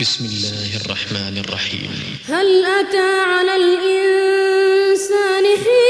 بسم الله الرحمن الرحيم. هل أتى على الإنسان حين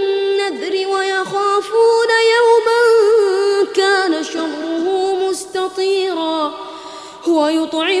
بالنذر ويخافون يوما كان شره مستطيرا. ويطعمون الطعام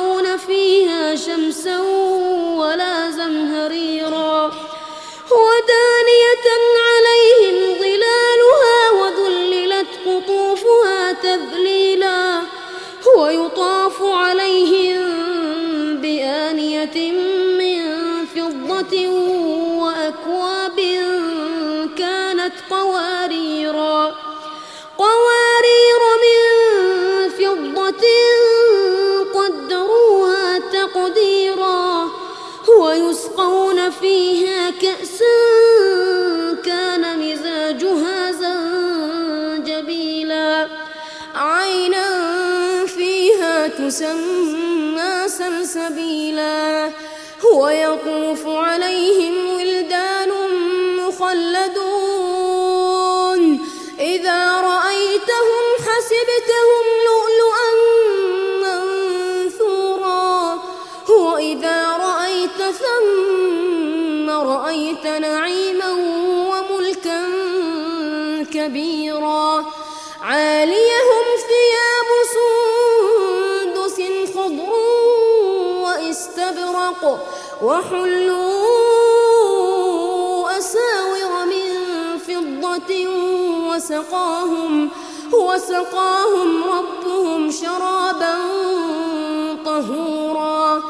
ويطاف عليهم فيها تسمى سلسبيلا ويطوف عليهم ولدان مخلدون. إذا رأيتهم حسبتهم لؤلؤا منثورا. وإذا رأيت ثم رأيت نعيما وملكا كبيرا. عاليهم واستبرق وحلوا أساور من فضة وسقاهم وسقاهم ربهم شرابا طهورا.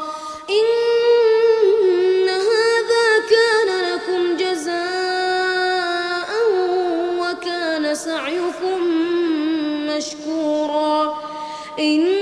إن هذا كان لكم جزاء وكان سعيكم مشكورا. إنا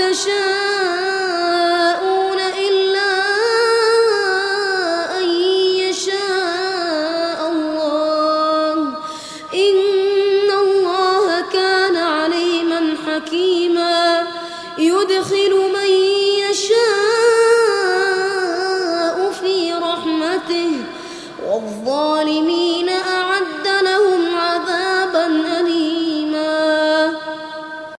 的身